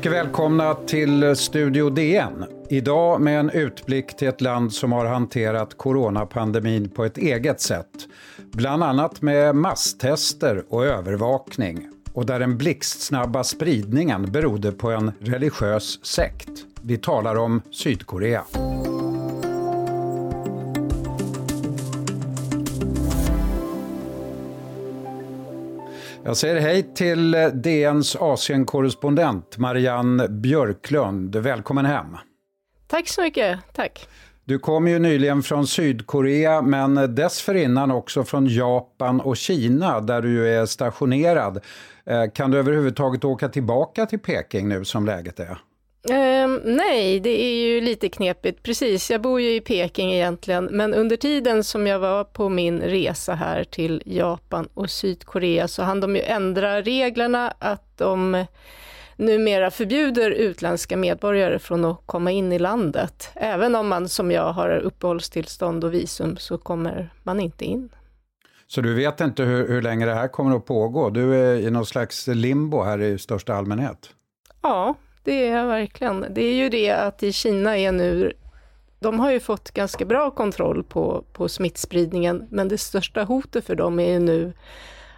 Mycket välkomna till Studio DN. Idag med en utblick till ett land som har hanterat coronapandemin på ett eget sätt. Bland annat med masstester och övervakning och där den blixtsnabba spridningen berodde på en religiös sekt. Vi talar om Sydkorea. Jag säger hej till DNs Asienkorrespondent Marianne Björklund. Välkommen hem. Tack så mycket. Tack. Du kom ju nyligen från Sydkorea men dessförinnan också från Japan och Kina där du är stationerad. Eh, kan du överhuvudtaget åka tillbaka till Peking nu som läget är? Um, nej, det är ju lite knepigt. Precis, jag bor ju i Peking egentligen, men under tiden som jag var på min resa här till Japan och Sydkorea så hann de ju ändra reglerna att de numera förbjuder utländska medborgare från att komma in i landet. Även om man som jag har uppehållstillstånd och visum så kommer man inte in. Så du vet inte hur, hur länge det här kommer att pågå? Du är i någon slags limbo här i största allmänhet? Ja, det är jag verkligen. Det är ju det att i Kina är nu de har ju fått ganska bra kontroll på, på smittspridningen, men det största hotet för dem är ju nu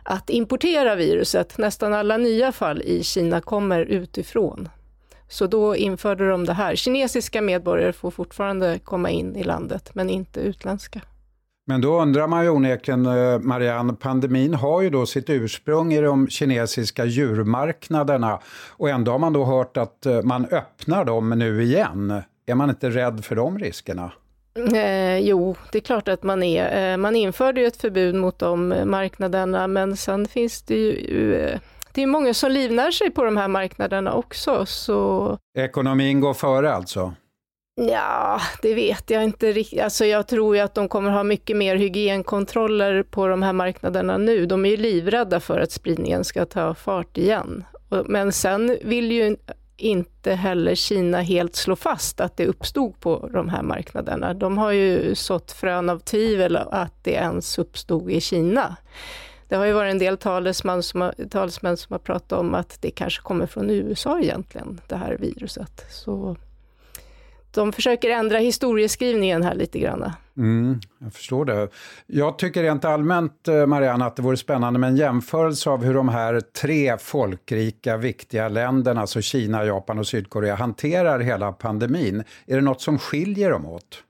att importera viruset. Nästan alla nya fall i Kina kommer utifrån. Så då införde de det här. Kinesiska medborgare får fortfarande komma in i landet, men inte utländska. Men då undrar man ju onekligen, eh, Marianne, pandemin har ju då sitt ursprung i de kinesiska djurmarknaderna och ändå har man då hört att eh, man öppnar dem nu igen. Är man inte rädd för de riskerna? Eh, jo, det är klart att man är. Eh, man införde ju ett förbud mot de marknaderna, men sen finns det ju eh, det är många som livnär sig på de här marknaderna också. Så... Ekonomin går före alltså? Ja, det vet jag inte riktigt. Alltså jag tror ju att de kommer ha mycket mer hygienkontroller på de här marknaderna nu. De är ju livrädda för att spridningen ska ta fart igen. Men sen vill ju inte heller Kina helt slå fast att det uppstod på de här marknaderna. De har ju sått frön av tvivel att det ens uppstod i Kina. Det har ju varit en del talesmän som har, talesmän som har pratat om att det kanske kommer från USA egentligen, det här viruset. Så de försöker ändra historieskrivningen här lite grann. Mm, jag förstår det. Jag tycker rent allmänt, eh, Marianne, att det vore spännande med en jämförelse av hur de här tre folkrika, viktiga länderna, alltså Kina, Japan och Sydkorea, hanterar hela pandemin. Är det något som skiljer dem åt?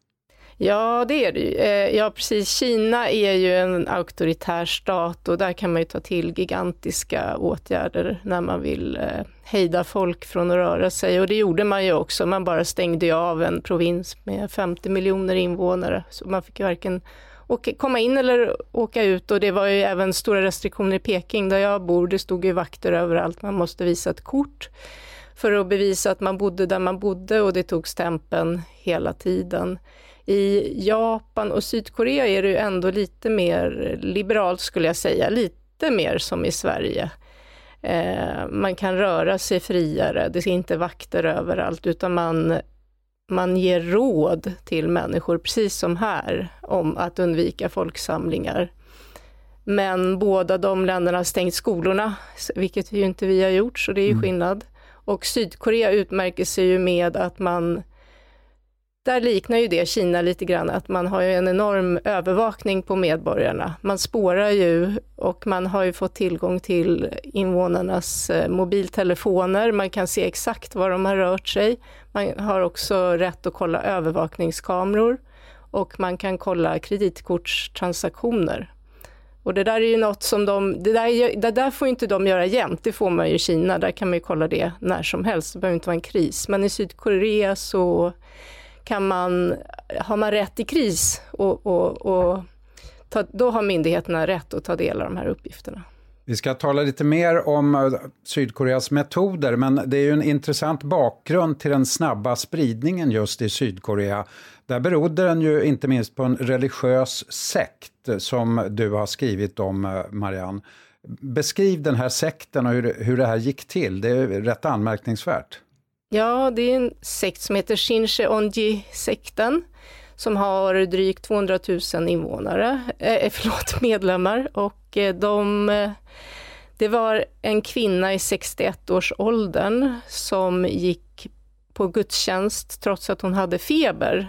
Ja, det är det ju. Eh, ja, precis. Kina är ju en auktoritär stat och där kan man ju ta till gigantiska åtgärder när man vill eh, hejda folk från att röra sig. Och det gjorde man ju också. Man bara stängde ju av en provins med 50 miljoner invånare. Så man fick ju varken åka, komma in eller åka ut. Och det var ju även stora restriktioner i Peking där jag bor. Det stod ju vakter överallt. Man måste visa ett kort för att bevisa att man bodde där man bodde och det tog stämpeln hela tiden. I Japan och Sydkorea är det ju ändå lite mer liberalt skulle jag säga, lite mer som i Sverige. Eh, man kan röra sig friare, det är inte vakter överallt, utan man, man ger råd till människor, precis som här, om att undvika folksamlingar. Men båda de länderna har stängt skolorna, vilket ju inte vi har gjort, så det är ju mm. skillnad. Och Sydkorea utmärker sig ju med att man där liknar ju det Kina lite grann, att man har ju en enorm övervakning på medborgarna. Man spårar ju och man har ju fått tillgång till invånarnas eh, mobiltelefoner, man kan se exakt var de har rört sig. Man har också rätt att kolla övervakningskameror och man kan kolla kreditkortstransaktioner. Och det där är ju något som de, det där, det där får inte de göra jämt, det får man ju i Kina, där kan man ju kolla det när som helst, det behöver inte vara en kris. Men i Sydkorea så kan man, har man rätt i kris och, och, och ta, då har myndigheterna rätt att ta del av de här uppgifterna. Vi ska tala lite mer om äh, Sydkoreas metoder, men det är ju en intressant bakgrund till den snabba spridningen just i Sydkorea. Där berodde den ju inte minst på en religiös sekt som du har skrivit om, äh, Marianne. Beskriv den här sekten och hur, hur det här gick till, det är rätt anmärkningsvärt. Ja, det är en sekt som heter Shincheonji-sekten som har drygt 200 000 invånare, eh, eh förlåt, medlemmar och eh, de, eh, Det var en kvinna i 61-årsåldern som gick på gudstjänst trots att hon hade feber.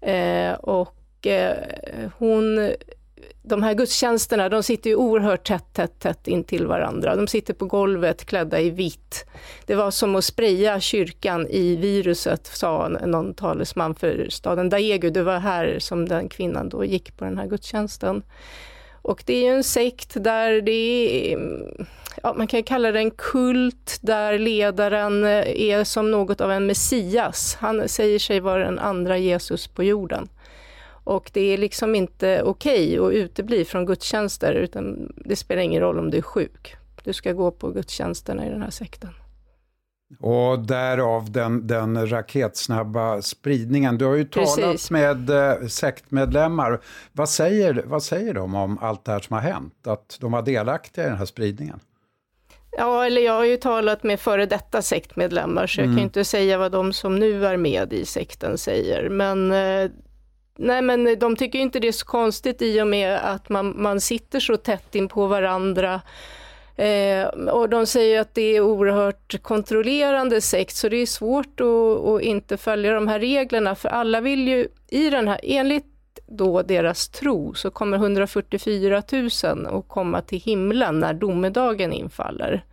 Eh, och eh, hon de här gudstjänsterna, de sitter ju oerhört tätt, tätt, tätt in till varandra. De sitter på golvet klädda i vitt. Det var som att spraya kyrkan i viruset, sa någon talesman för staden Daegu. Det var här som den kvinnan då gick på den här gudstjänsten. Och det är ju en sekt där det är, ja, man kan kalla det en kult, där ledaren är som något av en Messias. Han säger sig vara den andra Jesus på jorden. Och det är liksom inte okej okay att utebli från gudstjänster, utan det spelar ingen roll om du är sjuk. Du ska gå på gudstjänsterna i den här sekten. Och därav den, den raketsnabba spridningen. Du har ju talat Precis. med eh, sektmedlemmar. Vad säger, vad säger de om allt det här som har hänt? Att de var delaktiga i den här spridningen? Ja, eller jag har ju talat med före detta sektmedlemmar, så jag mm. kan inte säga vad de som nu är med i sekten säger. Men eh, Nej men de tycker inte det är så konstigt i och med att man, man sitter så tätt in på varandra. Eh, och de säger att det är oerhört kontrollerande sekt så det är svårt att, att, inte följa de här reglerna för alla vill ju i den här, enligt då deras tro så kommer 144 000 att komma till himlen när domedagen infaller.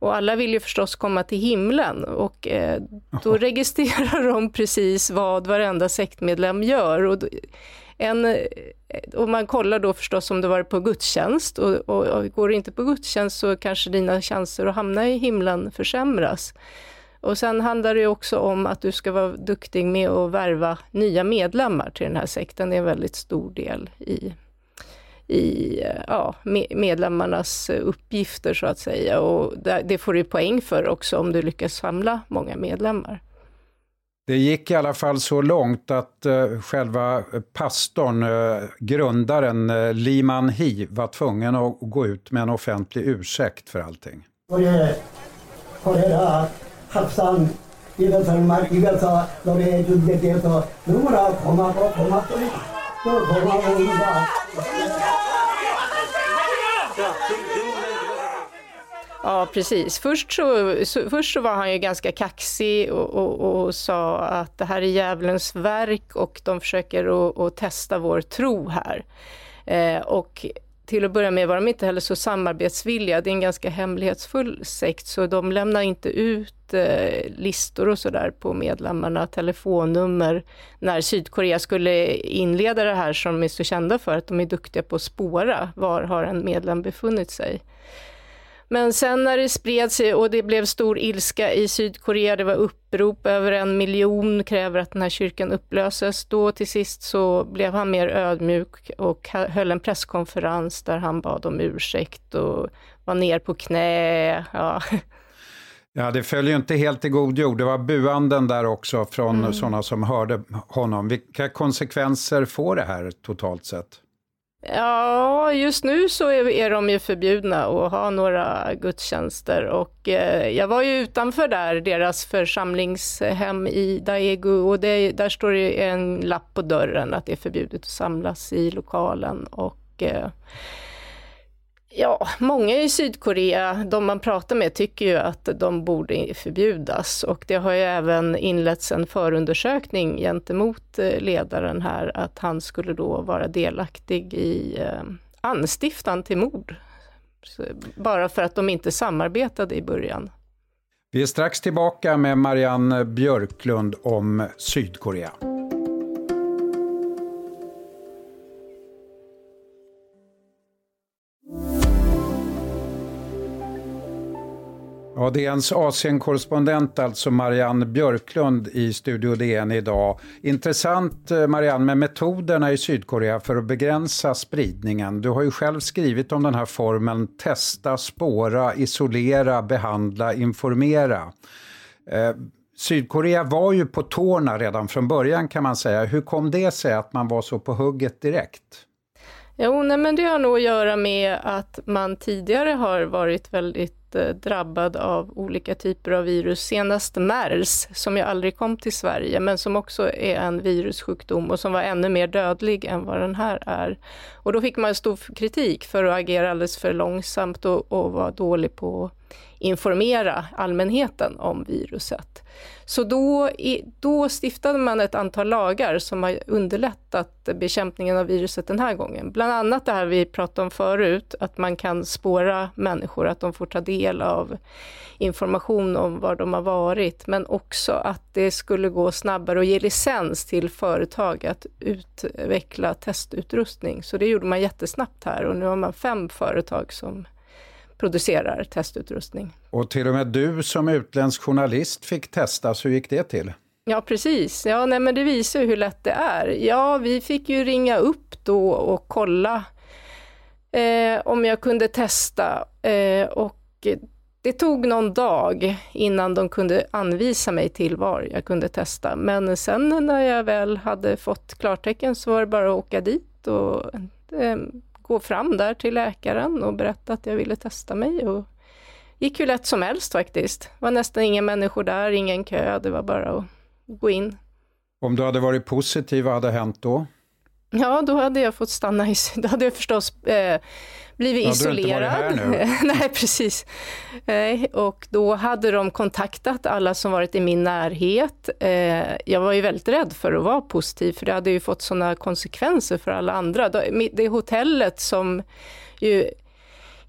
Och alla vill ju förstås komma till himlen och eh, då registrerar de precis vad varenda sektmedlem gör. Och, en, eh, och man kollar då förstås om du varit på gudstjänst och, och, och går du inte på gudstjänst så kanske dina chanser att hamna i himlen försämras. Och sen handlar det också om att du ska vara duktig med att värva nya medlemmar till den här sekten. Det är en väldigt stor del i i ja, medlemmarnas uppgifter så att säga. Och det får du poäng för också om du lyckas samla många medlemmar. Det gick i alla fall så långt att uh, själva pastorn, uh, grundaren uh, Liman Hi, var tvungen att gå ut med en offentlig ursäkt för allting. Ja, precis. Först så, så, först så var han ju ganska kaxig och, och, och, sa att det här är djävulens verk och de försöker att testa vår tro här. Eh, och till att börja med var de inte heller så samarbetsvilliga. Det är en ganska hemlighetsfull sekt, så de lämnar inte ut eh, listor och sådär på medlemmarna, telefonnummer. När Sydkorea skulle inleda det här som de är så kända för, att de är duktiga på att spåra, var har en medlem befunnit sig? Men sen när det spred sig och det blev stor ilska i Sydkorea, det var upprop, över en miljon kräver att den här kyrkan upplöses, då till sist så blev han mer ödmjuk och höll en presskonferens där han bad om ursäkt och var ner på knä. Ja. Ja, det följer inte helt i god jord. Det var buanden där också från mm. sådana som hörde honom. Vilka konsekvenser får det här totalt sett? Ja, just nu så är, är de ju förbjudna att ha några gudstjänster och eh, jag var ju utanför där, deras församlingshem i Daegu och det, där står det en lapp på dörren att det är förbjudet att samlas i lokalen och eh, Ja, många i Sydkorea, de man pratar med, tycker ju att de borde förbjudas och det har ju även inletts en förundersökning gentemot eh, ledaren här, att han skulle då vara delaktig i eh, anstiftan till mord. Bara för att de inte samarbetade i början. Vi är strax tillbaka med Marianne Björklund om Sydkorea. Ja, DNs Asienkorrespondent, alltså Marianne Björklund i Studio DN idag. Intressant eh, Marianne med metoderna i Sydkorea för att begränsa spridningen. Du har ju själv skrivit om den här formeln testa, spåra, isolera, behandla, informera. Eh, Sydkorea var ju på tårna redan från början kan man säga. Hur kom det sig att man var så på hugget direkt? Jo, nej, men det har nog att göra med att man tidigare har varit väldigt eh, drabbad av olika typer av virus. Senast MERS, som ju aldrig kom till Sverige, men som också är en virussjukdom och som var ännu mer dödlig än vad den här är. Och då fick man stor kritik för att agera alldeles för långsamt och, och vara dålig på att informera allmänheten om viruset. Så då, då stiftade man ett antal lagar som har underlättat bekämpningen av viruset den här gången. Bland annat det här vi pratade om förut, att man kan spåra människor, att de får ta del av information om var de har varit, men också att det skulle gå snabbare att ge licens till företag att utveckla testutrustning. Så det gjorde man jättesnabbt här och nu har man fem företag som producerar testutrustning. Och till och med du som utländsk journalist fick testas, hur gick det till? Ja precis, ja, nej, men det visar hur lätt det är. Ja, vi fick ju ringa upp då och kolla eh, om jag kunde testa eh, och det tog någon dag innan de kunde anvisa mig till var jag kunde testa. Men sen när jag väl hade fått klartecken så var det bara att åka dit och eh, gå fram där till läkaren och berätta att jag ville testa mig. Och gick ju lätt som helst faktiskt. Det var nästan inga människor där, ingen kö, det var bara att gå in. Om du hade varit positiv, vad hade hänt då? Ja, då hade jag fått stanna i... Då hade jag förstås eh, blivit ja, isolerad. Nej, precis. Eh, och då hade de kontaktat alla som varit i min närhet. Eh, jag var ju väldigt rädd för att vara positiv, för det hade ju fått sådana konsekvenser för alla andra. Det hotellet som ju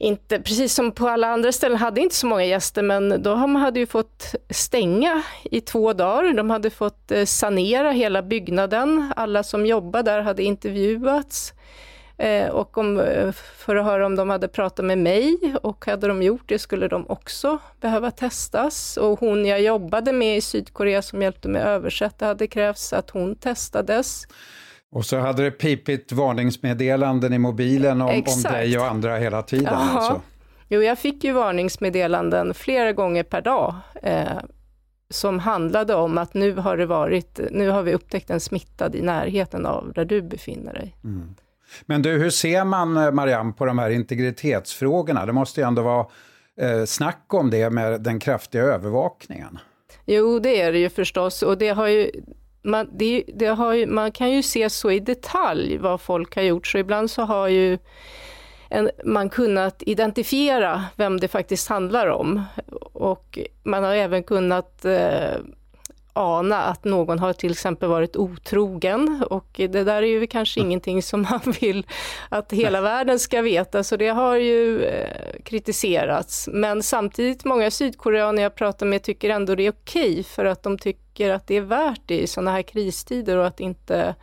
inte, precis som på alla andra ställen, hade inte så många gäster, men då hade ju fått stänga i två dagar. De hade fått eh, sanera hela byggnaden. Alla som jobbade där hade intervjuats. Eh, och om, eh, för att höra om de hade pratat med mig och hade de gjort det skulle de också behöva testas. Och hon jag jobbade med i Sydkorea som hjälpte mig översätta hade krävts att hon testades. Och så hade det pipit varningsmeddelanden i mobilen om, om dig och andra hela tiden. Jaha. Alltså. Jo, jag fick ju varningsmeddelanden flera gånger per dag eh, som handlade om att nu har, det varit, nu har vi upptäckt en smittad i närheten av där du befinner dig. Mm. Men du, hur ser man, eh, Marianne, på de här integritetsfrågorna? Det måste ju ändå vara eh, snack om det med den kraftiga övervakningen. Jo, det är det ju förstås och det har ju man, det, det har ju, man kan ju se så i detalj vad folk har gjort, så ibland så har ju en, man kunnat identifiera vem det faktiskt handlar om. Och man har även kunnat eh, ana att någon har till exempel varit otrogen och det där är ju kanske mm. ingenting som man vill att hela världen ska veta, så det har ju eh, kritiserats. Men samtidigt, många sydkoreaner jag pratar med tycker ändå det är okej för att de tycker att det är värt det i sådana här kristider och att inte mm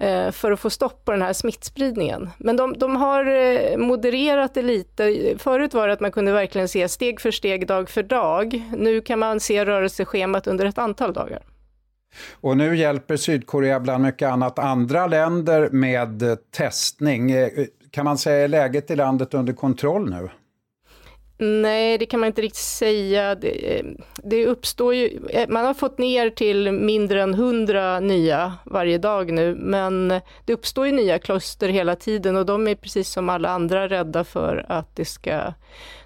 Eh, för att få stopp på den här smittspridningen. Men de, de, har eh, modererat det lite. Förut var det att man kunde verkligen se steg för steg, dag för dag. Nu kan man se rörelseschemat under ett antal dagar. Och nu hjälper Sydkorea bland mycket annat andra länder med testning. Eh, kan man säga är läget i landet under kontroll nu? Nej, det kan man inte riktigt säga. Det, eh, det, uppstår ju, eh, man har fått ner till mindre än 100 nya varje dag nu, men det uppstår ju nya kloster hela tiden och de är precis som alla andra rädda för att det ska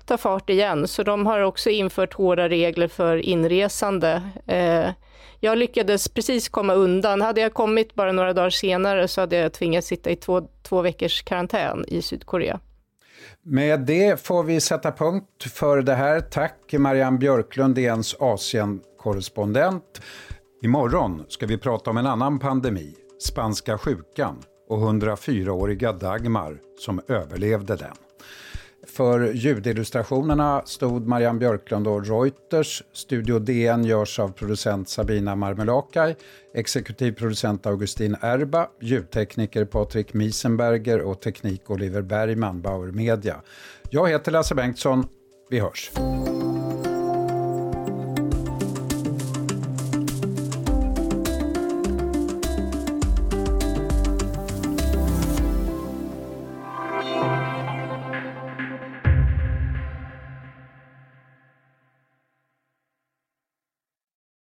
ta fart igen. Så de har också infört hårda regler för inresande. Eh, jag lyckades precis komma undan. Hade jag kommit bara några dagar senare så hade jag tvingats sitta i två, två veckors karantän i Sydkorea. Med det får vi sätta punkt för det här. Tack Marianne Björklund, DNs Asienkorrespondent. Imorgon ska vi prata om en annan pandemi, spanska sjukan och 104-åriga Dagmar som överlevde den. För ljudillustrationerna stod Marianne Björklund och Reuters. Studio DN görs av producent Sabina Marmelakai, exekutiv producent Augustin Erba, ljudtekniker Patrik Miesenberger och teknik Oliver Bergman, Bauer Media. Jag heter Lasse Bengtsson. Vi hörs.